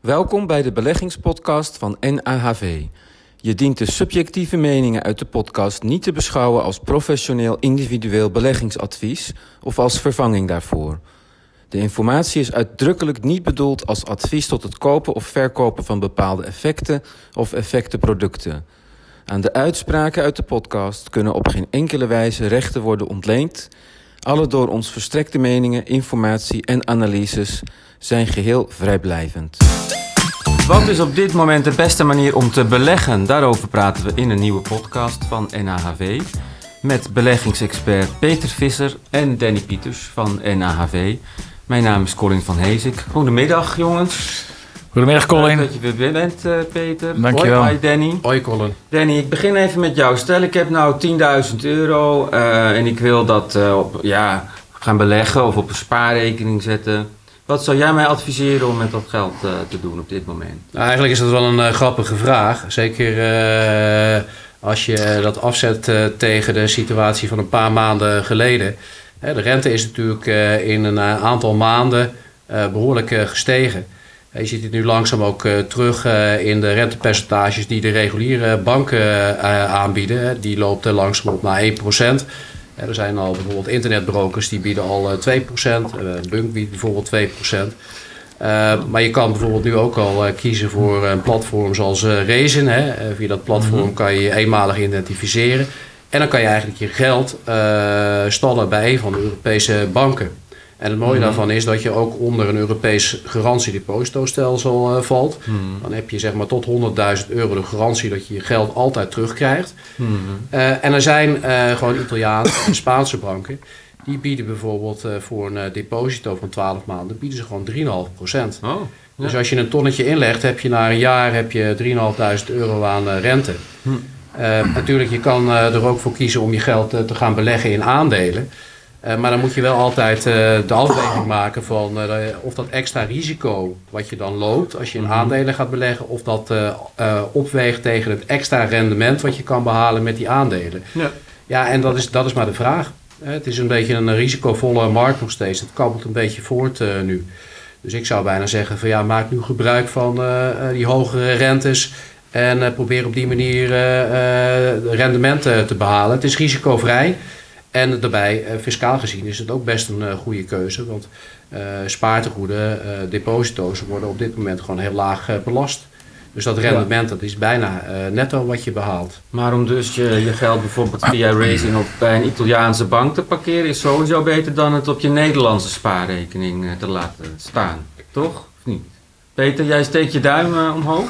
Welkom bij de beleggingspodcast van NAHV. Je dient de subjectieve meningen uit de podcast niet te beschouwen als professioneel individueel beleggingsadvies of als vervanging daarvoor. De informatie is uitdrukkelijk niet bedoeld als advies tot het kopen of verkopen van bepaalde effecten of effectenproducten. Aan de uitspraken uit de podcast kunnen op geen enkele wijze rechten worden ontleend. Alle door ons verstrekte meningen, informatie en analyses zijn geheel vrijblijvend. Wat is op dit moment de beste manier om te beleggen? Daarover praten we in een nieuwe podcast van NAHV. Met beleggingsexpert Peter Visser en Danny Pieters van NAHV. Mijn naam is Colin van Heesik. Goedemiddag jongens. Goedemiddag Colin. Leuk dat je weer bent uh, Peter. Dankjewel. Hoi, Danny. Hoi Colin. Danny, ik begin even met jou. Stel ik heb nou 10.000 euro uh, en ik wil dat uh, op, ja, gaan beleggen of op een spaarrekening zetten. Wat zou jij mij adviseren om met dat geld uh, te doen op dit moment? Nou, eigenlijk is dat wel een uh, grappige vraag. Zeker uh, als je dat afzet tegen de situatie van een paar maanden geleden. de rente is natuurlijk in een aantal maanden behoorlijk gestegen. Je ziet het nu langzaam ook terug in de rentepercentages die de reguliere banken aanbieden. Die loopt langzaam op naar 1%. Er zijn al bijvoorbeeld internetbrokers die bieden al 2%. Bunk biedt bijvoorbeeld 2%. Uh, maar je kan bijvoorbeeld nu ook al uh, kiezen voor een platform zoals Rezen. Hè. via dat platform mm-hmm. kan je je eenmalig identificeren. En dan kan je eigenlijk je geld stallen bij een van de Europese banken. En het mooie mm-hmm. daarvan is dat je ook onder een Europees garantiedepositostelsel uh, valt. Mm-hmm. Dan heb je zeg maar tot 100.000 euro de garantie dat je je geld altijd terugkrijgt. Mm-hmm. Uh, en er zijn uh, gewoon Italiaanse en Spaanse banken. Die bieden bijvoorbeeld voor een deposito van 12 maanden bieden ze gewoon 3,5 procent. Oh, ja. Dus als je een tonnetje inlegt, heb je na een jaar heb je 3.500 euro aan rente. Mm. natuurlijk, je kan er ook voor kiezen om je geld te gaan beleggen in aandelen. Uh, maar dan moet je wel altijd uh, de afweging maken van uh, of dat extra risico wat je dan loopt als je in aandelen gaat beleggen, of dat opweegt tegen het extra rendement wat je kan behalen met die aandelen. Ja, ja en dat is, dat is maar de vraag. het is een beetje een risicovolle markt nog steeds. Het kabbelt een beetje voort nu. Dus ik zou bijna zeggen van ja, maak nu gebruik van die hogere rentes. En probeer op die manier rendementen te behalen. Het is risicovrij. En daarbij, uh, fiscaal gezien, is het ook best een uh, goede keuze. Want uh, spaartegoeden, deposito's worden op dit moment gewoon heel laag belast. Dus dat rendement dat is bijna netto wat je behaalt. Maar om dus je, je geld bijvoorbeeld via Racing op bij een Italiaanse bank te parkeren... is sowieso beter dan het op je Nederlandse spaarrekening te laten staan. Toch? Of niet? Peter, jij steekt je duim omhoog?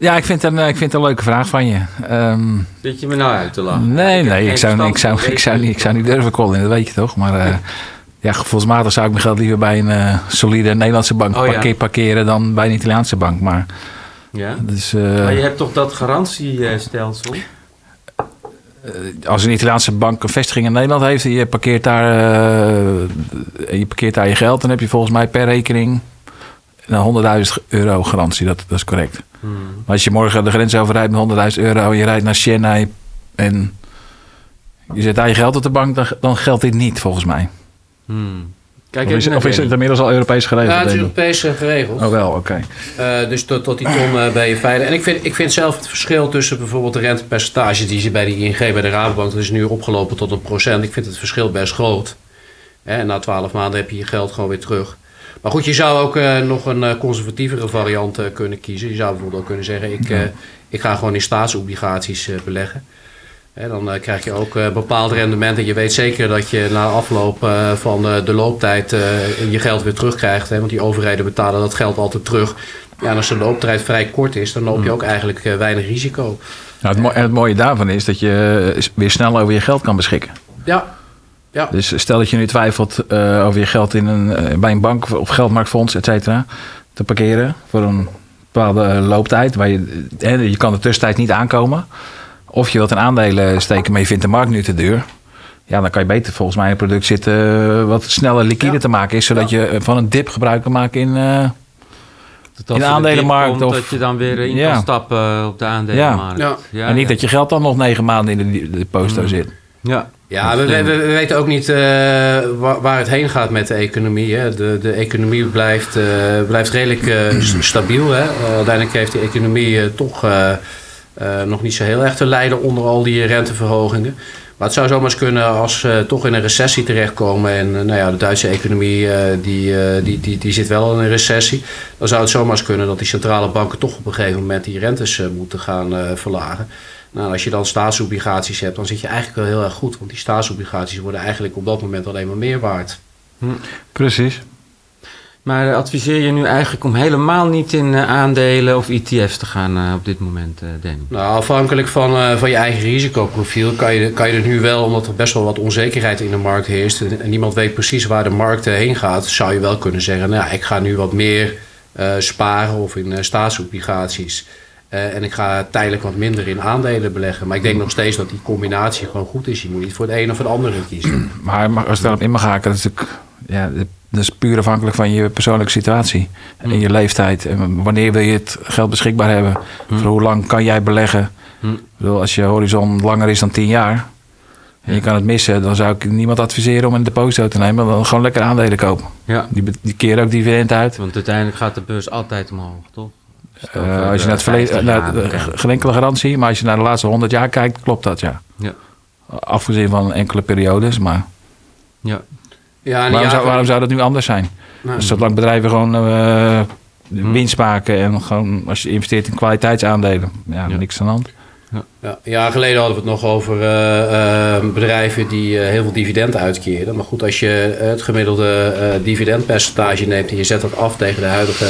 Ja, ik vind, het een, ik vind het een leuke vraag van je. Um, Zit je me nou uit te lachen? Nee, nee, ik zou, ik, zou, ik, zou, niet, ik zou niet durven callen, dat weet je toch. Maar uh, ja, gevoelsmatig zou ik mijn geld liever bij een uh, solide Nederlandse bank oh, parkeer, ja. parkeren dan bij een Italiaanse bank. Maar, ja? Dus, uh, maar je hebt toch dat garantiestelsel? als een Italiaanse bank een vestiging in Nederland heeft en je parkeert daar, je, parkeert daar je geld, dan heb je volgens mij per rekening 100.000 euro garantie. Dat, dat is correct. Hmm. Maar als je morgen de grens overrijdt met 100.000 euro en je rijdt naar Chennai en je zet daar je geld op de bank, dan, dan geldt dit niet volgens mij. Hmm. Kijk of, is, of is, het inmiddels al Europees geregeld? Ja, het is Europees geregeld. Oh wel, oké. Okay. Uh, dus tot, tot die ton uh, ben je veilig. En ik vind, ik vind zelf het verschil tussen bijvoorbeeld de rentepercentage die je bij de ING, bij de Rabobank, dat is nu opgelopen tot een procent. Ik vind het verschil best groot. En na twaalf maanden heb je je geld gewoon weer terug. Maar goed, je zou ook uh, nog een uh, conservatievere variant uh, kunnen kiezen. Je zou bijvoorbeeld ook kunnen zeggen, ik, ik ga gewoon in staatsobligaties beleggen. Hè, dan krijg je ook bepaald rendement. En je weet zeker dat je na afloop van de looptijd je geld weer terugkrijgt. Hè, want die overheden betalen dat geld altijd terug. Ja, en als de looptijd vrij kort is, dan loop je mm. ook eigenlijk weinig risico. Nou, het, en het mooie daarvan is dat je weer snel over je geld kan beschikken. Ja, ja. Dus stel dat je nu twijfelt uh, over je geld in een, uh, bij een bank of geldmarktfonds, et cetera, te parkeren voor een bepaalde looptijd. Waar je, eh, je kan de tussentijd niet aankomen. Of je wilt een aandelen steken, maar je vindt de markt nu te duur. Ja, dan kan je beter volgens mij een product zitten wat sneller liquide ja. te maken is. Zodat ja. je van een dip gebruik kan maken in, uh, in de aandelenmarkt. Komt, of dat je dan weer in ja. kan stappen op de aandelenmarkt. Ja. En niet dat je geld dan nog negen maanden in de deposito mm. zit. Ja. Ja, we, we, we weten ook niet uh, waar, waar, het heen gaat met de economie. Hè. De, de economie blijft, uh, blijft redelijk uh, stabiel. Hè. uiteindelijk heeft die economie toch nog niet zo heel erg te lijden onder al die renteverhogingen. Maar het zou zomaar eens kunnen als we toch in een recessie terechtkomen. En nou ja, de Duitse economie die, die, die, die zit wel in een recessie. Dan zou het zomaar eens kunnen dat die centrale banken toch op een gegeven moment die rentes moeten gaan verlagen. Nou, als je dan staatsobligaties hebt, dan zit je eigenlijk wel heel erg goed. Want die staatsobligaties worden eigenlijk op dat moment alleen maar meer waard. Hm. Precies. Maar adviseer je nu eigenlijk om helemaal niet in uh, aandelen of ETF's te gaan uh, op dit moment, uh, Danny? Nou, afhankelijk van, van je eigen risicoprofiel kan je, kan je er nu wel, omdat er best wel wat onzekerheid in de markt heerst en, niemand weet precies waar de markt heen gaat, zou je wel kunnen zeggen, nou, ik ga nu wat meer sparen of in staatsobligaties. Uh, en ik ga tijdelijk wat minder in aandelen beleggen. Maar ik denk nog steeds dat die combinatie gewoon goed is. Je moet niet voor het een of het andere kiezen. Maar als ik daarop in mag haken, dat is, natuurlijk, ja, dat is puur afhankelijk van je persoonlijke situatie. En mm. je leeftijd. En wanneer wil je het geld beschikbaar hebben? Mm. Voor hoe lang kan jij beleggen? Mm. Ik bedoel, als je horizon langer is dan 10 jaar en je kan het missen, dan zou ik niemand adviseren om een deposito te nemen. Dan gewoon lekker aandelen kopen. Ja. Die, die keren ook dividend uit. Want uiteindelijk gaat de beurs altijd omhoog, toch? Uh, als je naar het verleden, naar geen enkele garantie, maar als je naar de laatste 100 jaar kijkt, klopt dat ja. ja. Afgezien van enkele periodes, maar. Ja. ja waarom, zou, waarom zou dat nu anders zijn? Nou, dus zolang bedrijven gewoon uh, winst maken en gewoon als je investeert in kwaliteitsaandelen, ja, ja. niks aan de hand. Ja. Ja, geleden hadden we het nog over uh, uh, bedrijven die uh, heel veel dividend uitkeren. Maar goed, als je het gemiddelde dividendpercentage neemt en je zet dat af tegen de huidige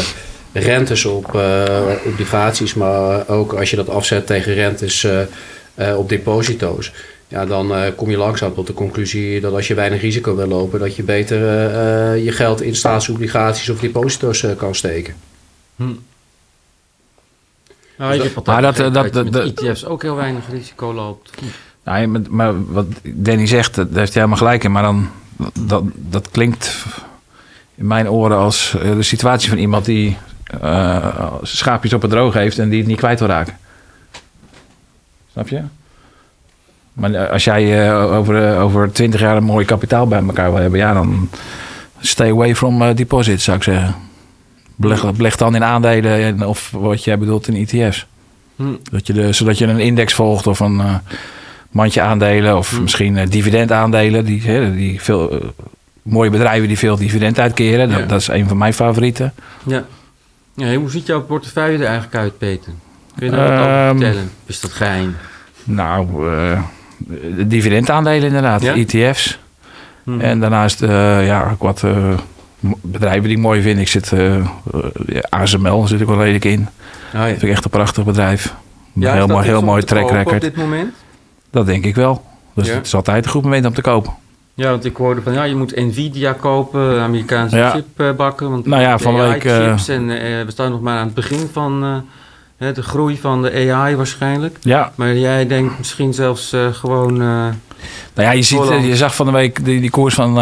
rentes op uh, obligaties, maar ook als je dat afzet tegen rentes uh, op deposito's. Ja, dan kom je langzaam tot de conclusie dat als je weinig risico wil lopen, dat je beter je geld in staatsobligaties of deposito's kan steken. Hm. Nou, je hebt maar dat, dat, dat, dat, met ETF's ook heel weinig risico loopt. Nee, maar, maar wat Danny zegt, daar heeft hij helemaal gelijk in. Maar dan, dat, dat klinkt in mijn oren als de situatie van iemand die uh, schaapjes op het droog heeft en die het niet kwijt wil raken. Snap je? Maar eh, als jij uh, over, over 20 jaar een mooi kapitaal bij elkaar wil hebben, ja, dan stay away from deposits, zou ik zeggen. Beleg, beleg dan in aandelen of wat jij bedoelt in ETF's. Hm. Dat je de, zodat je een index volgt of een mandje aandelen of hm. misschien dividendaandelen. Die, die veel, mooie bedrijven die veel dividend uitkeren. Dat, dat, is een van mijn favorieten. Ja. Ja, hoe ziet jouw portefeuille er eigenlijk uit, Peter? Kun je daar wat over ehm, vertellen? is dat geheim? Nou, uh, de dividendaandelen inderdaad, ETF's. Hmm. En daarnaast uh, ja, ook wat uh, bedrijven die ik mooi vind. Ik zit, ASML zit ik wel redelijk in. Oh, ja. Dat vind ik echt een prachtig bedrijf. Ja, heel mooi, heel mooi track record. op dit moment? Dat denk ik wel. Dus het is altijd een goed moment om te kopen. Ja, want ik hoorde van ja, je moet Nvidia kopen, Amerikaanse ja. chipbakken. Want nou ja, van week. Uh, en uh, we staan nog maar aan het begin van de groei van de AI waarschijnlijk. Ja. Maar jij denkt misschien zelfs gewoon. nou ja, je, ziet, je zag van de week die, die koers van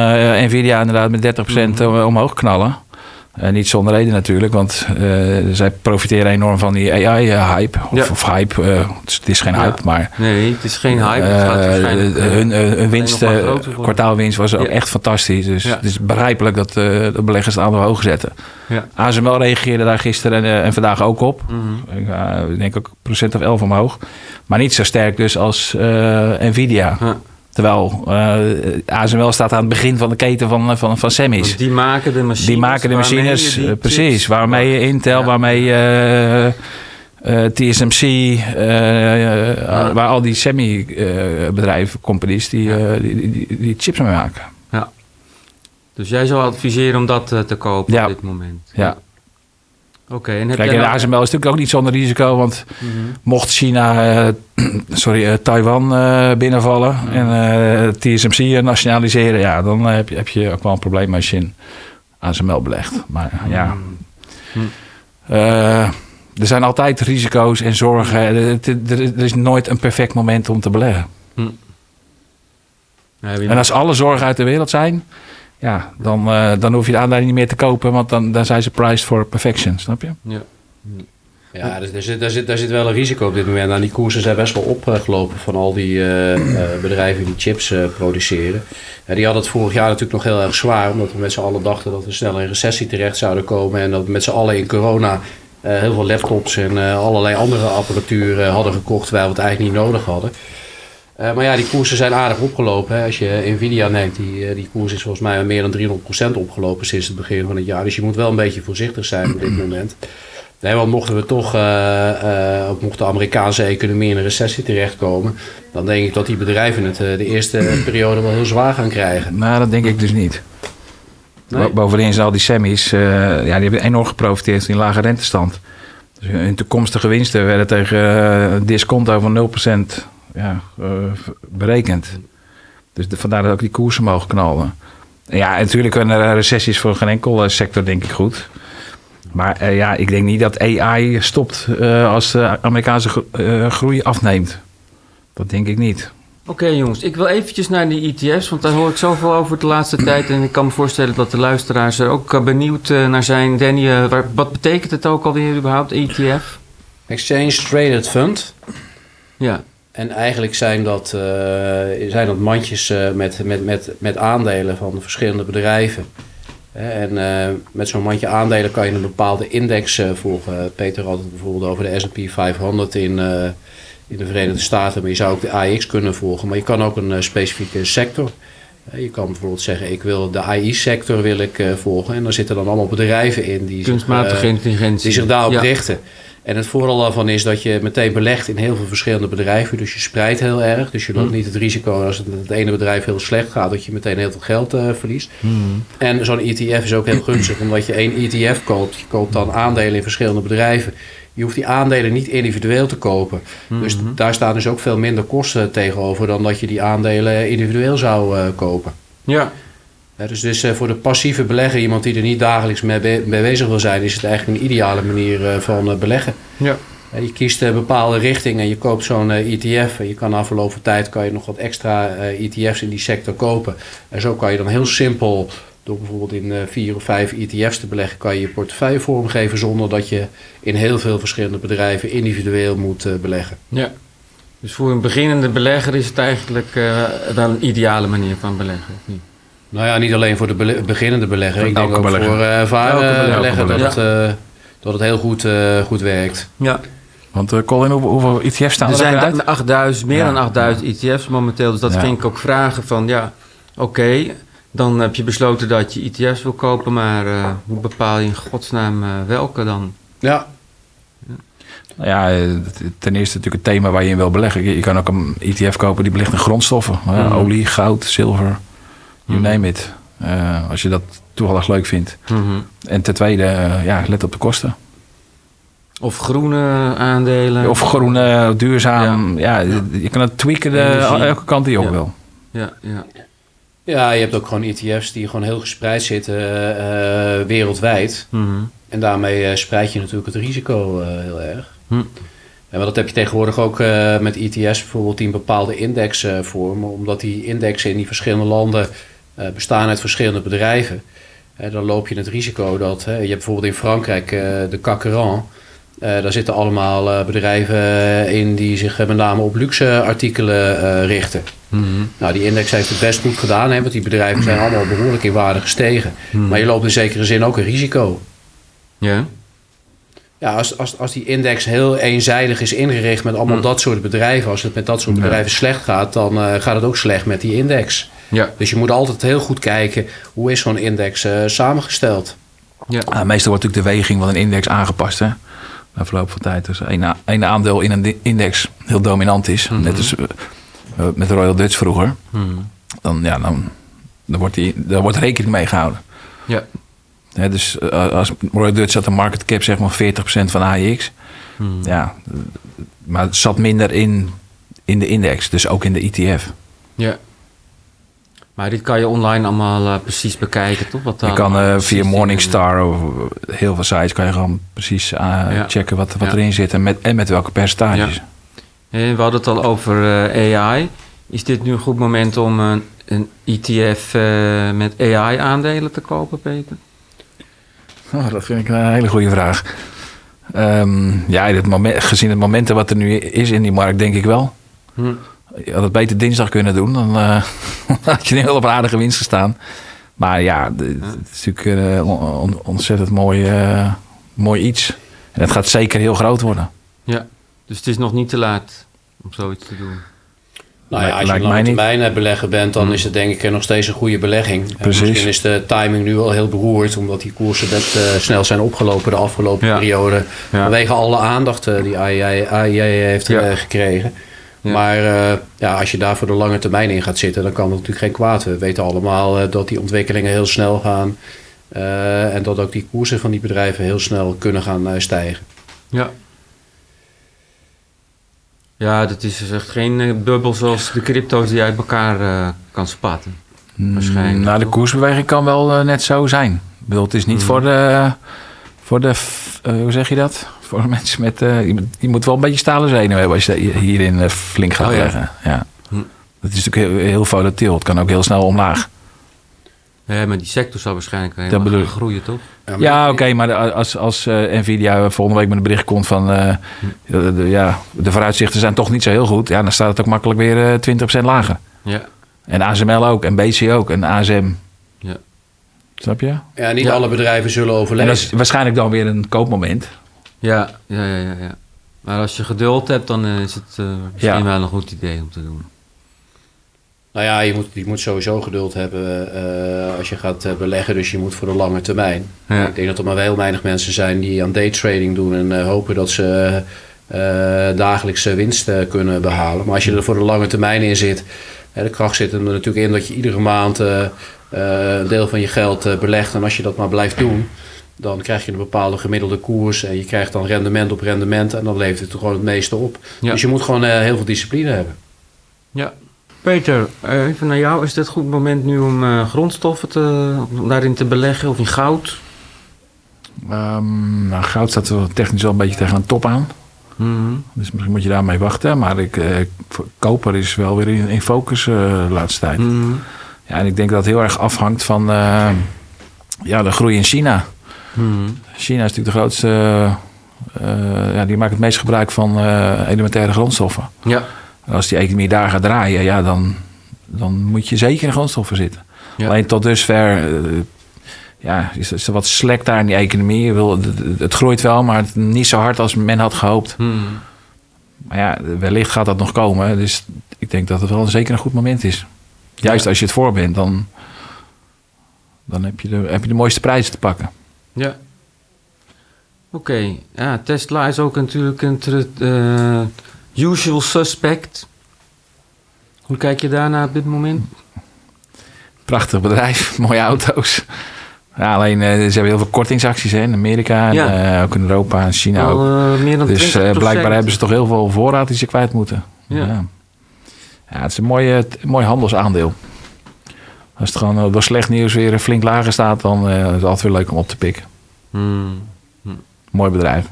Nvidia inderdaad met 30% mm -hmm. omhoog knallen. Uh, niet zonder reden natuurlijk, want uh, zij profiteren enorm van die AI-hype. Of, ja. of, hype, uh, het is geen hype, maar... Nee, het is geen hype. hun, hun winst, kwartaalwinst was ook echt fantastisch. Dus het is begrijpelijk dat de beleggers het aantal hoog zetten. Ja. ASML reageerde daar gisteren en, en vandaag ook op. Mm -hmm. ik denk ook procent of 11 omhoog. Maar niet zo sterk dus als Nvidia. Terwijl uh, eh, ASML staat aan het begin van de keten van, van, van Semis. die maken de machines. Die maken de machines, die precies. Waarmee je Intel, waarmee je uh, TSMC, ja. waar al die semi-bedrijven, companies, die, die, die, die, chips mee maken. Ja. Dus jij zou adviseren om dat te kopen op dit moment? Ja. Oké, en heb Kijk, en de ASML is natuurlijk ook niet zonder risico, want mhm. mocht China, uh, sorry, uh, Taiwan uh, binnenvallen mhm. en TSMC nationaliseren, ja, dan heb je, heb je ook wel een probleem als je in ASML belegt. Maar ja, mhm. er zijn altijd risico's en zorgen. Er, er, is nooit een perfect moment om te beleggen. en als alle zorgen uit de wereld zijn, ja, dan, uh, dan hoef je de aandelen niet meer te kopen, want dan, dan zijn ze priced for perfection, snap je? Ja. Ja, dus daar, zit, daar, zit, daar zit wel een risico op dit moment. Nou, die koersen zijn best wel opgelopen van al die uh, uh, bedrijven die chips produceren. die hadden het vorig jaar natuurlijk nog heel erg zwaar, omdat we met z'n allen dachten dat we snel in recessie terecht zouden komen. En dat we met z'n allen in corona heel veel laptops en allerlei andere apparatuur hadden gekocht, terwijl we het eigenlijk niet nodig hadden. Maar ja, die koersen zijn aardig opgelopen. Hè. Als je Nvidia neemt, die, die koers is volgens mij meer dan 300% opgelopen sinds het begin van het jaar. Dus je moet wel een beetje voorzichtig zijn op dit moment. Nee, want mochten we toch, uh, uh, mocht de Amerikaanse economie in een recessie terechtkomen, dan denk ik dat die bedrijven het de eerste periode wel heel zwaar gaan krijgen. Nou, dat denk ik dus niet. Nee. Bovendien zijn al die semis, ja, die hebben enorm geprofiteerd van die lage rentestand. Dus hun toekomstige winsten werden tegen disconto van 0% ja, berekend. Dus de, vandaar dat ook die koersen mogen knallen. Ja, natuurlijk een recessies voor geen enkel sector denk ik goed. Maar uh, ja, ik denk niet dat AI stopt uh, als de Amerikaanse uh, groei afneemt. Dat denk ik niet. Oké okay, jongens, ik wil eventjes naar die ETF's, want daar hoor ik zoveel over de laatste tijd. En ik kan me voorstellen dat de luisteraars er ook benieuwd naar zijn. Danny, waar, wat betekent het ook alweer überhaupt, ETF? Exchange Traded Fund. Ja. En eigenlijk zijn dat, zijn dat mandjes met, met, met, met aandelen van verschillende bedrijven. En uh, met zo'n mandje aandelen kan je een bepaalde index volgen. Peter had het bijvoorbeeld over de S&P 500 in, in de Verenigde Staten. Maar je zou ook de AX kunnen volgen. Maar je kan ook een specifieke sector. je kan bijvoorbeeld zeggen, ik wil de AI-sector wil ik volgen. En dan zitten dan allemaal bedrijven in die, Kunstmatige zich, intelligentie. die zich daarop ja. richten. En het voordeel daarvan is dat je meteen belegt in heel veel verschillende bedrijven. Dus je spreidt heel erg. Dus je loopt mm. niet het risico als het, het ene bedrijf heel slecht gaat, dat je meteen heel veel geld uh, verliest. Mm. En zo'n ETF is ook heel gunstig, omdat je één ETF koopt. Je koopt dan aandelen in verschillende bedrijven. Je hoeft die aandelen niet individueel te kopen. Dus Mhm. daar staan dus ook veel minder kosten tegenover dan dat je die aandelen individueel zou uh, kopen. Ja. Ja, dus, dus uh, voor de passieve belegger, iemand die er niet dagelijks mee, be mee bezig wil zijn, is het eigenlijk een ideale manier uh, van uh, beleggen. Ja. je kiest een bepaalde richting en je koopt zo'n ETF. En je kan na verloop van tijd kan je nog wat extra ETF's in die sector kopen. En zo kan je dan heel simpel, door bijvoorbeeld in vier of vijf ETF's te beleggen, kan je je portefeuille vormgeven zonder dat je in heel veel verschillende bedrijven individueel moet beleggen. Ja. Dus voor een beginnende belegger is het eigenlijk wel een ideale manier van beleggen, of niet? Nou ja, niet alleen voor de beginnende belegger. Voor ik denk ook belegger. voor uh, ervaren belegger dat, Ja. het, uh, dat het heel goed, uh, goed werkt. Ja. Want uh, Colin, hoeveel, hoeveel ETF's staan Er er, zijn uit? da- 8000, meer Ja. dan 8000 ETF's momenteel. Dus dat Ja. ging ik ook vragen van, ja, oké, dan heb je besloten dat je ETF's wil kopen, maar eh, hoe bepaal je in godsnaam eh, welke dan? Ja, Nou ja, eh, ten eerste natuurlijk het thema waar je in wil beleggen. Je, je kan ook een ETF kopen die belegt in grondstoffen. Ja, Mhm. Olie, goud, zilver, you Mhm. name it. Eh, als je dat toevallig leuk vindt. En ten tweede, eh, ja, let op de kosten. Of groene aandelen. Of groen, eh, duurzaam. Ja, je- je kan het tweaken de, elke kant die op Ja. wil. Ja, ja. ja, je hebt ook gewoon ETF's die gewoon heel gespreid zitten uh, wereldwijd. Mhm. En daarmee spreid je natuurlijk het risico uh, heel erg. Hm. En dat heb je tegenwoordig ook uh, met ETF's bijvoorbeeld die een bepaalde index uh, vormen. Omdat die indexen in die verschillende landen uh, bestaan uit verschillende bedrijven. Dan loop je het risico dat, je hebt bijvoorbeeld in Frankrijk uh, de CAC 40. Uh, daar zitten allemaal bedrijven in die zich met name op luxe artikelen richten. Mm-hmm. Nou, die index heeft het best goed gedaan, hè, want die bedrijven zijn allemaal behoorlijk in waarde gestegen. Mm-hmm. Maar je loopt in zekere zin ook een risico. Ja. Ja, als, als, als die index heel eenzijdig is ingericht met allemaal Mm. dat soort bedrijven, als het met dat soort Ja. bedrijven slecht gaat, dan uh, gaat het ook slecht met die index. Ja. Dus je moet altijd heel goed kijken hoe is zo'n index uh, samengesteld. Ja. Ah, meestal wordt natuurlijk de weging van een index aangepast. Hè? Na verloop van tijd. Dus één, één aandeel in een index heel dominant is. Mhm. Net als uh, uh, met Royal Dutch vroeger. Mm. Dan, ja, dan, dan, wordt die, daar wordt rekening mee gehouden. Ja. Hè, dus uh, als Royal Dutch had een market cap zeg maar 40% van AIX. Mm. Ja, maar het zat minder in, in de index. Dus ook in de ETF. Ja. Maar dit kan je online allemaal uh, precies bekijken, toch? Wat Je kan uh, precies via in- Morningstar of heel veel sites kan je gewoon precies uh, Ja. checken wat, wat Ja. erin zit en met, en met welke percentages. Ja. Eh, We hadden het al over eh, AI. Is dit nu een goed moment om een, een ETF eh, met AI-aandelen te kopen, Peter? Oh, dat vind ik een hele goede vraag. Ehm, ja, dit moment, gezien het momenten wat er nu is in die markt, denk ik wel. Hm. Je had het beter dinsdag kunnen doen. Dan eh, had je nu wel op een aardige winst gestaan. Maar ja, het is natuurlijk eh, on- on- ontzettend mooi, eh, mooi iets. En het gaat zeker heel groot worden. Ja, dus het is nog niet te laat om zoiets te doen. Nou ja, als je een lange termijn belegger bent, dan is het denk ik nog steeds een goede belegging. En Precies. Misschien is de timing nu al heel beroerd, omdat die koersen net eh, snel zijn opgelopen de afgelopen Ja. periode. Ja. Vanwege alle aandacht eh, die AIA, AIA heeft Ja. gekregen. Ja. Maar eh, ja, als je daar voor de lange termijn in gaat zitten, dan kan het natuurlijk geen kwaad. We weten allemaal eh, dat die ontwikkelingen heel snel gaan. eh, en dat ook die koersen van die bedrijven heel snel kunnen gaan eh, stijgen. Ja. Ja, dat is dus echt geen bubbel zoals de crypto's die uit elkaar eh, kan spatten. Waarschijnlijk, Nou, de koersbeweging kan wel net zo zijn. Ik bedoel, het is niet Mm. voor de... Voor de hoe zeg je dat? Voor mensen met... eh, je, moet- je moet wel een beetje stalen zenuwen hebben als je hierin eh, flink gaat Oh, ja. leggen. Ja. Hm. Dat is natuurlijk heel, heel volatiel. Het kan ook heel snel omlaag. Ja, maar die sector zal waarschijnlijk Dat helemaal bedoel gaan ik. groeien, toch? Ja, oké, maar als, als eh, Nvidia volgende week met een bericht komt van... eh, de, de- ja, de vooruitzichten zijn toch niet zo heel goed. Ja, dan staat het ook makkelijk weer eh 20% lager. Ja. En ASML ook, en BC ook, en ASM. Ja. Snap je? Ja, niet Ja. alle bedrijven zullen En dat overleven. is waarschijnlijk dan weer een koopmoment. Ja, ja, ja, ja, ja. Maar als je geduld hebt, dan eh, is het eh, misschien Ja. wel een goed idee om te doen. Nou ja, je moet, je moet sowieso geduld hebben eh, als je gaat beleggen. Dus je moet voor de lange termijn. Ja. Ik denk dat er maar heel weinig mensen zijn die aan daytrading doen en eh, hopen dat ze eh, dagelijkse winst kunnen behalen. Maar als je er voor de lange termijn in zit, hè, de kracht zit er natuurlijk in dat je iedere maand een deel van je geld belegt. En als je dat maar blijft doen, dan krijg je een bepaalde gemiddelde koers en je krijgt dan rendement op rendement en dan levert het er gewoon het meeste op. Ja. Dus je moet gewoon eh, heel veel discipline hebben. Ja. Peter, eh, even naar jou. Is dit een goed moment nu om eh, grondstoffen te, om daarin te beleggen of in goud? Ehm, nou, goud staat wel technisch wel een beetje tegen een top aan. Mhm. Dus misschien moet je daarmee wachten. Maar ik, eh, koper is wel weer in, in focus eh, de laatste tijd. Mhm. Ja, en ik denk dat het heel erg afhangt van eh, ja, de groei in China. China is natuurlijk de grootste... eh, ja, die maakt het meest gebruik van eh, elementaire grondstoffen. Ja. En als die economie daar gaat draaien, ja, dan, dan moet je zeker in grondstoffen zitten. Ja. Alleen tot dusver eh, ja, is, is er wat slek daar in die economie. Je wil- Het, groeit wel, maar het- niet zo hard als men had gehoopt. Mhm. Maar ja, wellicht gaat dat nog komen. Dus ik denk dat het wel zeker een goed moment is. Juist Ja. als je het voor bent, dan, dan heb, je de, heb je de mooiste prijzen te pakken. Ja. Oké, ja, Tesla is ook natuurlijk een eh, usual suspect. Hoe kijk je daarna op dit moment? Prachtig bedrijf, mooie auto's. Ja, alleen eh, ze hebben heel veel kortingsacties hè, in Amerika en Ja. eh, ook in Europa en China meer dan Dus 20%. blijkbaar hebben ze toch heel veel voorraad die ze kwijt moeten. Ja. Ja, ja. het is een mooi, t- mooi handelsaandeel. Als het gewoon eh, door slecht nieuws weer flink lager staat, dan eh, is het altijd weer leuk om op te pikken. Hmm. Mooi bedrijf.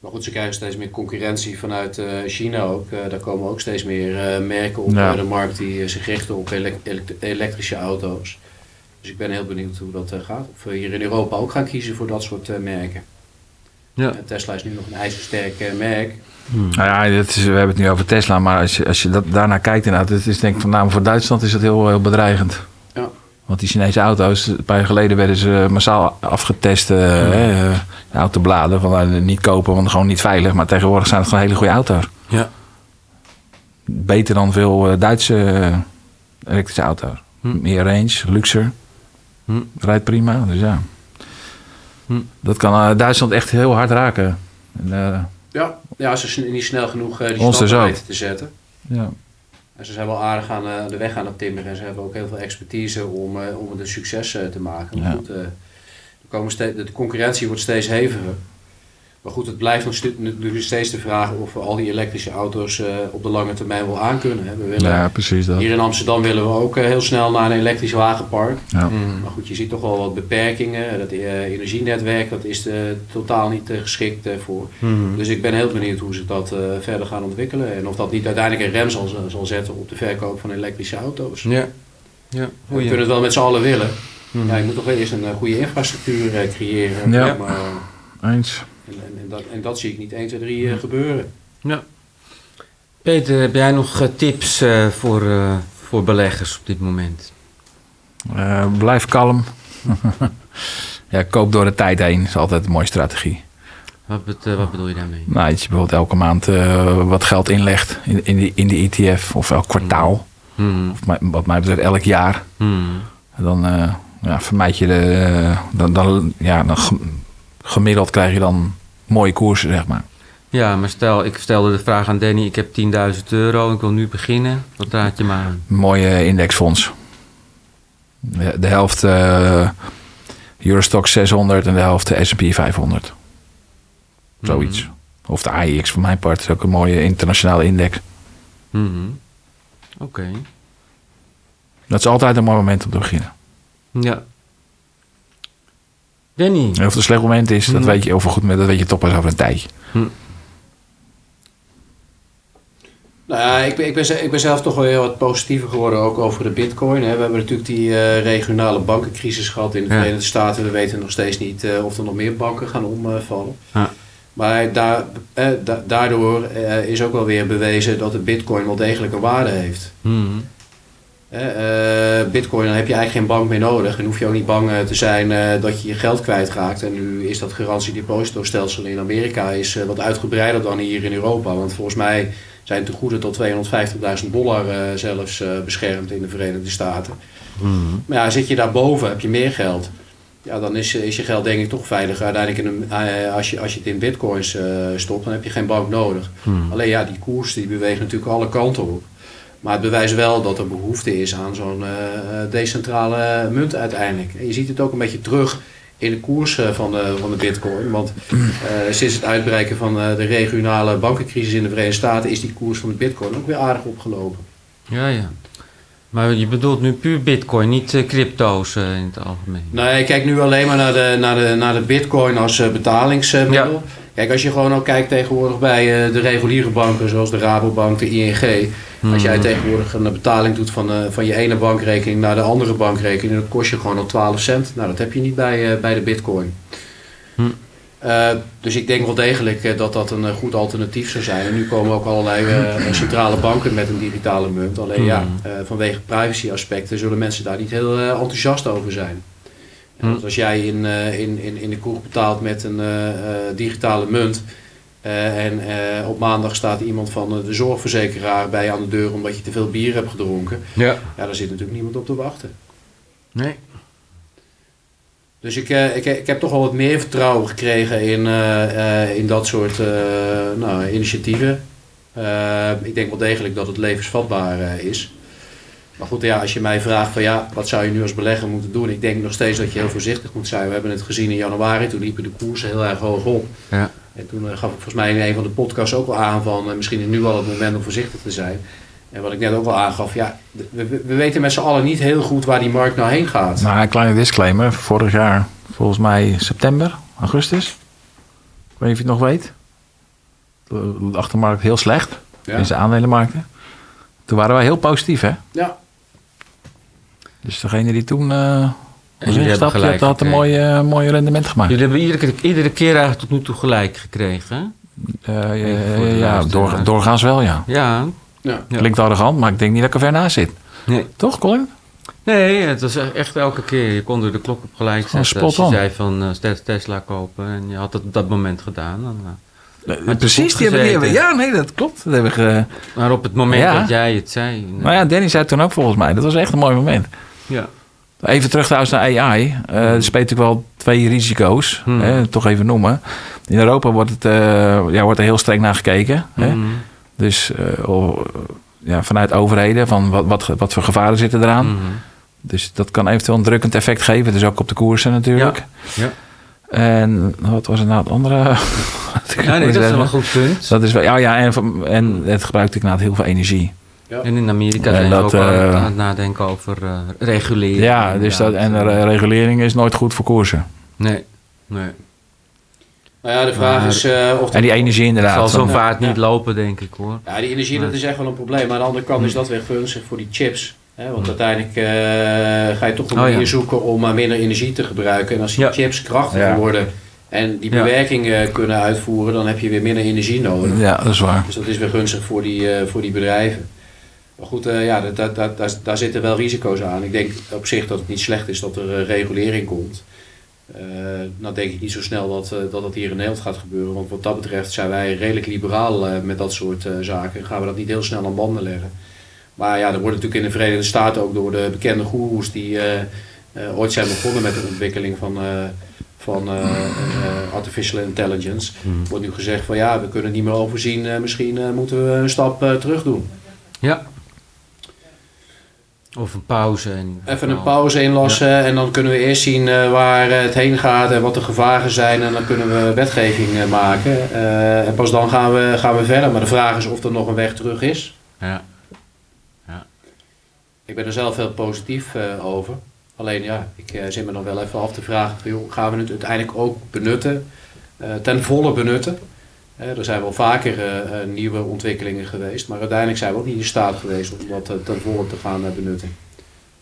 Maar goed, ze krijgen steeds meer concurrentie vanuit eh, China ook. Eh, daar komen ook steeds meer eh, merken op Ja. de markt die zich richten op elek- elek- elektrische auto's. Dus ik ben heel benieuwd hoe dat eh, gaat. Of we hier in Europa ook gaan kiezen voor dat soort eh, merken. Ja. Tesla is nu nog een ijzersterk eh, merk. Nou ja, dat is, we hebben het nu over Tesla, maar als je, als je dat, daarnaar kijkt inderdaad, het is denk ik name voor Duitsland is het heel, heel bedreigend. Ja. Want die Chinese auto's, een paar jaar geleden werden ze massaal afgetest, eh, hè, eh, de autobladen, van niet kopen, want gewoon niet veilig. Maar tegenwoordig zijn het gewoon hele goede auto's. Ja. Beter dan veel Duitse elektrische auto's. Hm. Meer range, luxer, Hm. rijdt prima, dus ja. Hm. Dat kan eh, Duitsland echt heel hard raken. En, eh, Ja, ja ze zijn niet snel genoeg eh, die Ons stap dus weten te zetten. ja. En ze zijn wel aardig aan de weg aan het timmeren. En ze hebben ook heel veel expertise om, om het een succes te maken. Ja. goed, de concurrentie wordt steeds heviger. Maar goed, het blijft nog natuurlijk steeds de vraag of we al die elektrische auto's eh, op de lange termijn wel aankunnen. hè. We willen, ja, precies dat. Hier in Amsterdam willen we ook eh, heel snel naar een elektrisch wagenpark. Ja. Hmm. Maar goed, je ziet toch wel wat beperkingen. Dat eh, energienetwerk dat is totaal niet geschikt voor. Hmm. Dus ik ben heel benieuwd hoe ze dat eh, verder gaan ontwikkelen. En of dat niet uiteindelijk een rem zal, zal zetten op de verkoop van elektrische auto's. Ja. Ja. We kunnen het wel met z'n allen willen. Mhm. Ja, je moet toch wel eerst een goede infrastructuur eh, creëren. Ja. Maar, Eens. En, en, en dat, en dat zie ik niet 1, 2, 3 eh, gebeuren. Ja. Peter, heb jij nog eh, tips eh, voor, eh, voor beleggers op dit moment? Eh, blijf kalm. ja, koop door de tijd heen is altijd een mooie strategie. Wat, bet- wat bedoel je daarmee? Nou, dat je bijvoorbeeld elke maand eh, wat geld inlegt in, in, die, in die ETF of elk kwartaal. Hmm. Of wat mij betreft elk jaar. Hmm. Dan eh, ja, vermijd je de. dan, dan, ja, dan gemiddeld krijg je dan mooie koersen, zeg maar. Ja, maar stel, ik stelde de vraag aan Danny, ik heb 10.000 euro en ik wil nu beginnen. Wat raad je me aan? Mooie indexfonds. De, helft eh Eurostock 600 en de helft de S&P 500. Zoiets. Mhm. Of de AIX voor mijn part is ook een mooie internationale index. Mhm. Oké. Dat is altijd een mooi moment om te beginnen. Ja. Danny. En of het een slecht moment is, dat Mhm. weet je, een goed dat weet je toch pas over een tijdje. Nou ja, ik ben, ik, ben, ik ben zelf toch wel heel wat positiever geworden, ook over de bitcoin. Hè. We hebben natuurlijk die eh, regionale bankencrisis gehad in de Ja. Verenigde Staten. We weten nog steeds niet eh, of er nog meer banken gaan omvallen. Ja. Maar daar, eh, da- daardoor eh, is ook wel weer bewezen dat de bitcoin wel degelijk een waarde heeft. Hè, eh, bitcoin, dan heb je eigenlijk geen bank meer nodig. En hoef je ook niet bang eh, te zijn eh, dat je je geld kwijtraakt. En nu is dat garantiedepositostelsel in Amerika is, wat uitgebreider dan hier in Europa. Want volgens mij zijn tegoeden tot 250.000 dollar zelfs beschermd in de Verenigde Staten. Mhm. Maar ja, zit je daarboven, heb je meer geld. Ja, dan is, is je geld denk ik toch veiliger. Uiteindelijk in een, als, je, als je het in bitcoins stopt, dan heb je geen bank nodig. Mhm. Alleen ja, die koers die beweegt natuurlijk alle kanten op. Maar het bewijst wel dat er behoefte is aan zo'n eh, decentrale munt uiteindelijk. En je ziet het ook een beetje terug in de koers eh, van de, van de bitcoin. Want eh, sinds het uitbreken van de regionale bankencrisis in de Verenigde Staten... is die koers van de bitcoin ook weer aardig opgelopen. Ja, ja. Maar je bedoelt nu puur bitcoin, niet crypto's in het algemeen. Nou, ik kijk nu alleen maar naar de, naar de, naar de bitcoin als betalingsmiddel. Kijk, als je gewoon ook kijkt tegenwoordig bij eh, de reguliere banken... zoals de Rabobank, de ING... Als jij Mhm. tegenwoordig een betaling doet van, eh, van je ene bankrekening naar de andere bankrekening, dan kost je gewoon al 12 cent. Nou, dat heb je niet bij, eh, bij de bitcoin. Hm. Eh, dus ik denk wel degelijk dat dat een goed alternatief zou zijn. En nu komen ook allerlei eh, centrale banken met een digitale munt. Alleen ja, vanwege privacy aspecten zullen mensen daar niet heel enthousiast over zijn. Hm. want als jij in, eh, in, in, in de kroeg betaalt met een eh, eh, digitale munt. en op maandag staat iemand van de zorgverzekeraar bij je aan de deur omdat je te veel bier hebt gedronken. Ja. Ja, daar zit natuurlijk niemand op te wachten. Nee. Dus ik, ik, ik heb toch wel wat meer vertrouwen gekregen in, in dat soort nou, initiatieven. Ik denk wel degelijk dat het levensvatbaar is. Maar goed, ja, als je mij vraagt van ja, wat zou je nu als belegger moeten doen? Ik denk nog steeds dat je heel voorzichtig moet zijn. We hebben het gezien in januari, toen liepen de koersen heel erg hoog op. Ja. En toen eh, gaf ik volgens mij in een van de podcasts ook al aan van eh, misschien is nu wel het moment om voorzichtig te zijn. En wat ik net ook al aangaf, ja, we, we- we weten met z'n allen niet heel goed waar die markt nou heen gaat. Nou, een kleine disclaimer. Vorig jaar, volgens mij september, augustus. Ik weet niet of je het nog weet. De achtermarkt heel slecht. Ja. In zijn aandelenmarkten. Toen waren wij heel positief, hè? Ja, Dus degene die toen eh was jullie hebben ingestapt, had, had een gekregen. mooie, mooie rendement gemaakt. Jullie hebben iedere, keer- iedere keer eigenlijk tot nu toe gelijk gekregen. Eh, ja, door, doorgaans wel, ja. Ja. ja. Klinkt arrogant, maar ik denk niet dat ik er ver naast zit. Nee. Toch, Colin? Nee, het was echt elke keer. Je kon er de klok op gelijk Gewoon zetten. Als je spot on. zei van eh, Tes- Tesla kopen en je had het op dat moment gedaan. Dan, eh. Eh, Precies, die hebben, die hebben, gezeten? ja, nee, dat klopt. Dat hebben we ge- maar op het moment Ja. dat jij het zei. eh, Nou ja, Danny zei het toen ook volgens mij. Dat was echt een mooi moment. Ja. Even terug trouwens naar AI. Eh er speelt natuurlijk wel twee risico's. Hmm. Hè, toch even noemen. In Europa wordt, het, eh, ja, wordt er heel streng naar gekeken. Hè? Mhm. Dus eh, ja, vanuit overheden, van wat, wat, wat voor gevaren zitten eraan. Dus dat kan eventueel een drukkend effect geven. Dus ook op de koersen natuurlijk. Ja. En wat was het nou het andere? Ja, nee, dat is wel een goed punt. Dat is wel, ja, ja, en, en het gebruikt inderdaad heel veel energie. En in Amerika En zijn dat, ze ook eh, aan het nadenken over eh reguleren. Ja, dus dat, en regulering is nooit goed voor koersen. Nee, nee. Nou ja, de vraag Maar- is eh, of En die energie inderdaad. zal zo'n vaart niet Ja. lopen, denk ik hoor. Ja, die energie dat is echt wel een probleem. Maar aan de andere kant is dat weer gunstig voor die chips. Hè? Want uiteindelijk eh, ga je toch een Oh, manier ja. zoeken om maar minder energie te gebruiken. En als die Ja. chips krachtiger Ja. worden en die Ja. bewerking kunnen uitvoeren, dan heb je weer minder energie nodig. Ja, dat is waar. Dus dat is weer gunstig voor die, eh, voor die bedrijven. Maar goed, eh, ja, daar, daar, daar, daar, daar zitten wel risico's aan. Ik denk op zich dat het niet slecht is dat er eh, regulering komt. Eh nou denk ik niet zo snel dat, eh, dat dat hier in Nederland gaat gebeuren. Want wat dat betreft zijn wij redelijk liberaal met dat soort zaken. Gaan we dat niet heel snel aan banden leggen. Maar ja, er wordt natuurlijk in de Verenigde Staten ook door de bekende goeroes die ooit zijn begonnen met de ontwikkeling van, van artificial intelligence. Wordt nu gezegd van ja, we kunnen het niet meer overzien. misschien moeten we een stap terug doen. Ja. Of een pauze. En Even een pauze inlassen en dan kunnen we eerst zien eh, waar het heen gaat en wat de gevaren zijn. En dan kunnen we wetgeving eh, maken. Eh, en pas dan gaan we, gaan we verder. Maar de vraag is of er nog een weg terug is. Ja. Ik ben er zelf heel positief over. Alleen ja, ik zit me nog wel even af te vragen: van, joh, gaan we het uiteindelijk ook benutten? ten volle benutten? Er zijn wel vaker eh, eh, nieuwe ontwikkelingen geweest, maar uiteindelijk zijn we ook niet in staat geweest om dat eh, ten volle te gaan benutten.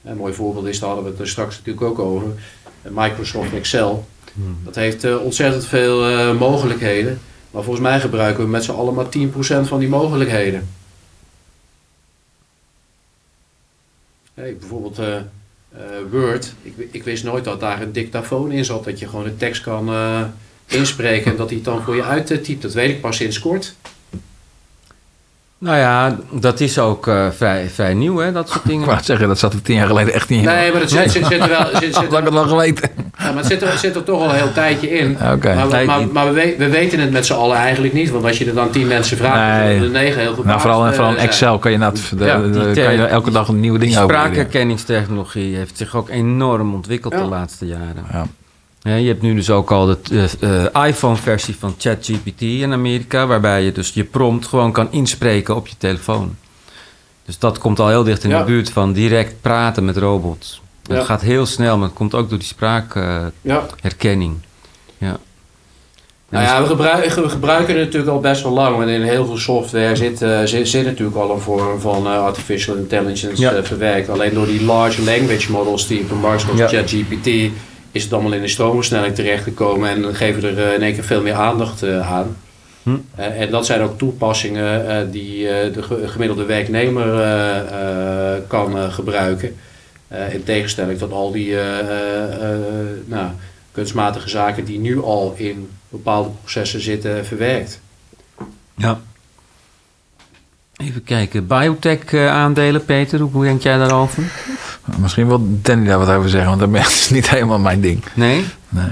Een mooi voorbeeld is, daar hadden we het er straks natuurlijk ook over, Microsoft Excel. Dat heeft ontzettend veel mogelijkheden, maar volgens mij gebruiken we met z'n allen maar 10% van die mogelijkheden. Hey, bijvoorbeeld Word. Ik, ik wist nooit dat daar een dictafoon in zat. Dat je gewoon de tekst kan inspreken en dat hij het dan voor je uittypt. Dat weet ik pas sinds kort. Nou ja, dat is ook eh, vrij, vrij nieuw, hè, dat soort Ik dingen. wou zeggen, dat zat er tien jaar geleden echt niet in. Nee, maar dat zit, zit, zit er wel. Zit, Had zit, ik het wel geweten. ja, maar het zit, er, zit er toch al een heel tijdje in. Oké. Maar, we, maar, we, we- we weten het met z'n allen eigenlijk niet. Want als je er dan tien mensen vraagt, Nee. dan de negen heel goed. Nou, vooral, eh, vooral in Excel kan je, nat, de, Ja, de- kan je elke dag een nieuw ding over spraakherkenningstechnologie heeft zich ook enorm ontwikkeld Ja. de laatste jaren. Ja. Ja, je hebt nu dus ook al de eh, eh, iPhone-versie van ChatGPT in Amerika, waarbij je dus je prompt gewoon kan inspreken op je telefoon. Dus dat komt al heel dicht in Ja. de buurt van direct praten met robots. Ja. Het gaat heel snel, maar het komt ook door die spraakherkenning. Ja. ja. Nou ja, we gebruiken, we gebruiken het natuurlijk al best wel lang. Want in heel veel software zit, eh, zit, zit natuurlijk al een vorm van artificial intelligence Ja. verwerkt. Alleen door die large language models die van Microsoft Ja. ChatGPT is het allemaal in de stroomversnelling terechtgekomen. En dan geven we er eh, in één keer veel meer aandacht eh, aan. Hm. Eh, en dat zijn ook toepassingen die de ge- gemiddelde werknemer kan gebruiken. In tegenstelling tot al die nou, kunstmatige zaken die nu al in bepaalde processen zitten verwerkt. Ja. Even kijken, biotech-aandelen, Peter, hoe hoe denk jij daarover? Misschien wil Danny daar wat over zeggen, want dat is niet helemaal mijn ding. Nee? Nee.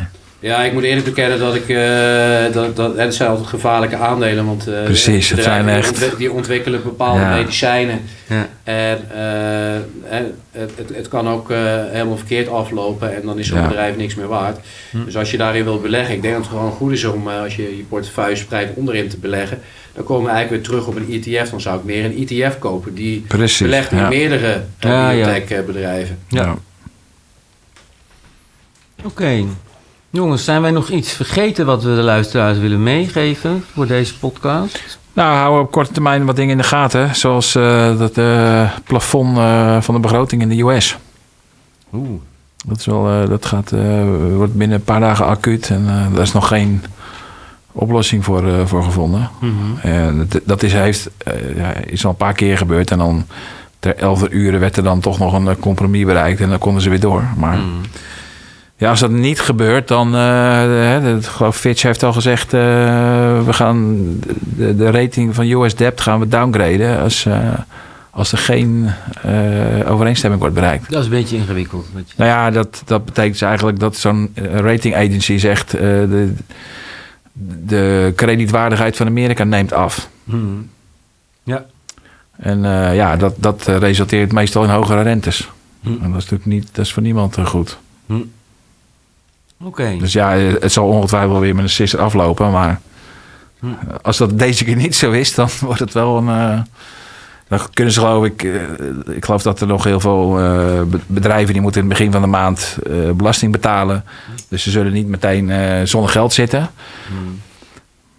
Ja, ik moet eerlijk bekennen dat ik. eh dat, dat, het zijn altijd gevaarlijke aandelen. Want eh, Precies, het zijn die echt- Die ontwikkelen bepaalde Ja. medicijnen. Ja. En eh, het, het, het kan ook eh, helemaal verkeerd aflopen. En dan is zo'n Ja. bedrijf niks meer waard. Hm. Dus als je daarin wilt beleggen. Ik denk dat het gewoon goed is om als je je portefeuille spreidt onderin te beleggen. Dan komen we eigenlijk weer terug op een ETF. Dan zou ik meer een ETF kopen. Die Precies. belegt in ja. meerdere uh, Ja, ja. biotech-bedrijven. Ja. Oké. Jongens, zijn wij nog iets vergeten wat we de luisteraars willen meegeven voor deze podcast? Nou, houden we op korte termijn wat dingen in de gaten. Zoals eh, dat eh, plafond eh, van de begroting in de US. Oeh. Dat, is wel, eh, dat gaat, eh, wordt binnen een paar dagen acuut. En eh, daar is nog geen oplossing voor, eh, voor gevonden. En dat, dat is, heeft, eh, ja, is al een paar keer gebeurd. En dan ter elfde uren werd er dan toch nog een eh, compromis bereikt. En dan konden ze weer door. Maar Mm. ja, als dat niet gebeurt, dan... ik geloof Fitch heeft al gezegd... we gaan de, de rating van US debt gaan we downgraden... als, als er geen overeenstemming wordt bereikt. Dat is een beetje ingewikkeld. Nou ja, dat, dat betekent dus eigenlijk dat zo'n rating agency zegt... de, de kredietwaardigheid van Amerika neemt af. Mm. Ja. En eh, ja, dat, dat eh, resulteert meestal in hogere rentes. En dat is natuurlijk niet, dat is voor niemand eh, goed. Oké. Dus ja, het zal ongetwijfeld weer met een sisser aflopen. Maar als dat deze keer niet zo is, dan wordt het wel een... dan kunnen ze geloof ik... ik geloof dat er nog heel veel be- bedrijven... die moeten in het begin van de maand belasting betalen. Dus ze zullen niet meteen eh, zonder geld zitten. Mm.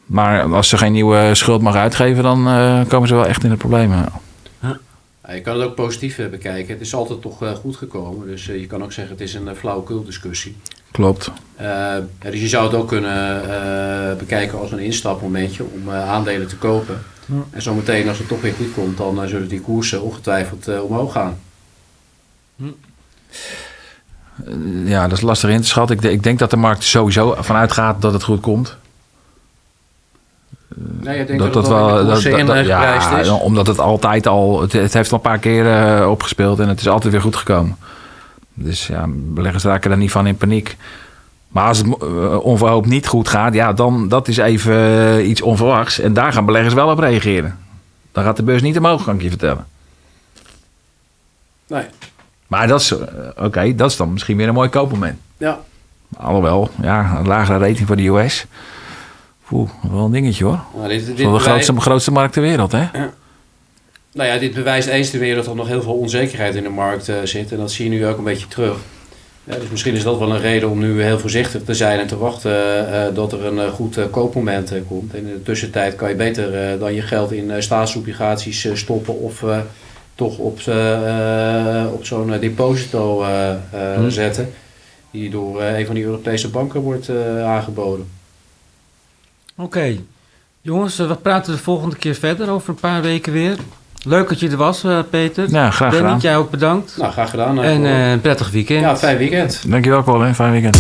Maar als ze geen nieuwe schuld mag uitgeven... dan eh, komen ze wel echt in de problemen. Ja, je kan het ook positief eh, bekijken. Het is altijd toch goed gekomen. Dus je kan ook zeggen het is een uh, flauwekul discussie. Klopt. Uh, dus je zou het ook kunnen uh, bekijken als een instapmomentje om uh, aandelen te kopen. Ja. En zometeen als het toch weer goed komt, dan zullen die koersen ongetwijfeld omhoog gaan. Hm. Ja, dat is lastig in te schatten. Ik, ik, denk dat de markt sowieso vanuit gaat dat het goed komt. Nee, ik denk dat, dat, dat, wel dat, dat, dat ja, is. Omdat het altijd al, het, het heeft al een paar keer opgespeeld en het is altijd weer goed gekomen. Dus ja, beleggers raken daar niet van in paniek. Maar als het uh, onverhoopt niet goed gaat, ja, dan dat is even uh, iets onverwachts. En daar gaan beleggers wel op reageren. Dan gaat de beurs niet omhoog, kan ik je vertellen. Nee. Maar dat is, uh, oké, dat is dan misschien weer een mooi koopmoment. Ja. Alhoewel, ja, een lagere rating voor de US. Oeh, wel een dingetje hoor. Nou, dit, dit de grootste, grootste markt ter wereld, hè? Ja. Nou ja, dit bewijst eens te weer dat er nog heel veel onzekerheid in de markt uh, zit. En dat zie je nu ook een beetje terug. Ja, dus misschien is dat wel een reden om nu heel voorzichtig te zijn en te wachten uh, dat er een uh, goed koopmoment komt. En in de tussentijd kan je beter dan je geld in staatsobligaties stoppen of toch op, op zo'n deposito hmm. zetten. Die door een van die Europese banken wordt aangeboden. Oké. Jongens, we praten de volgende keer verder over een paar weken weer. Leuk dat je er was, uh, Peter. Ja, graag gedaan. jij ook bedankt. Nou, graag gedaan. En uh, een prettig weekend. Ja, fijn weekend. Dankjewel, Colin. Fijn weekend.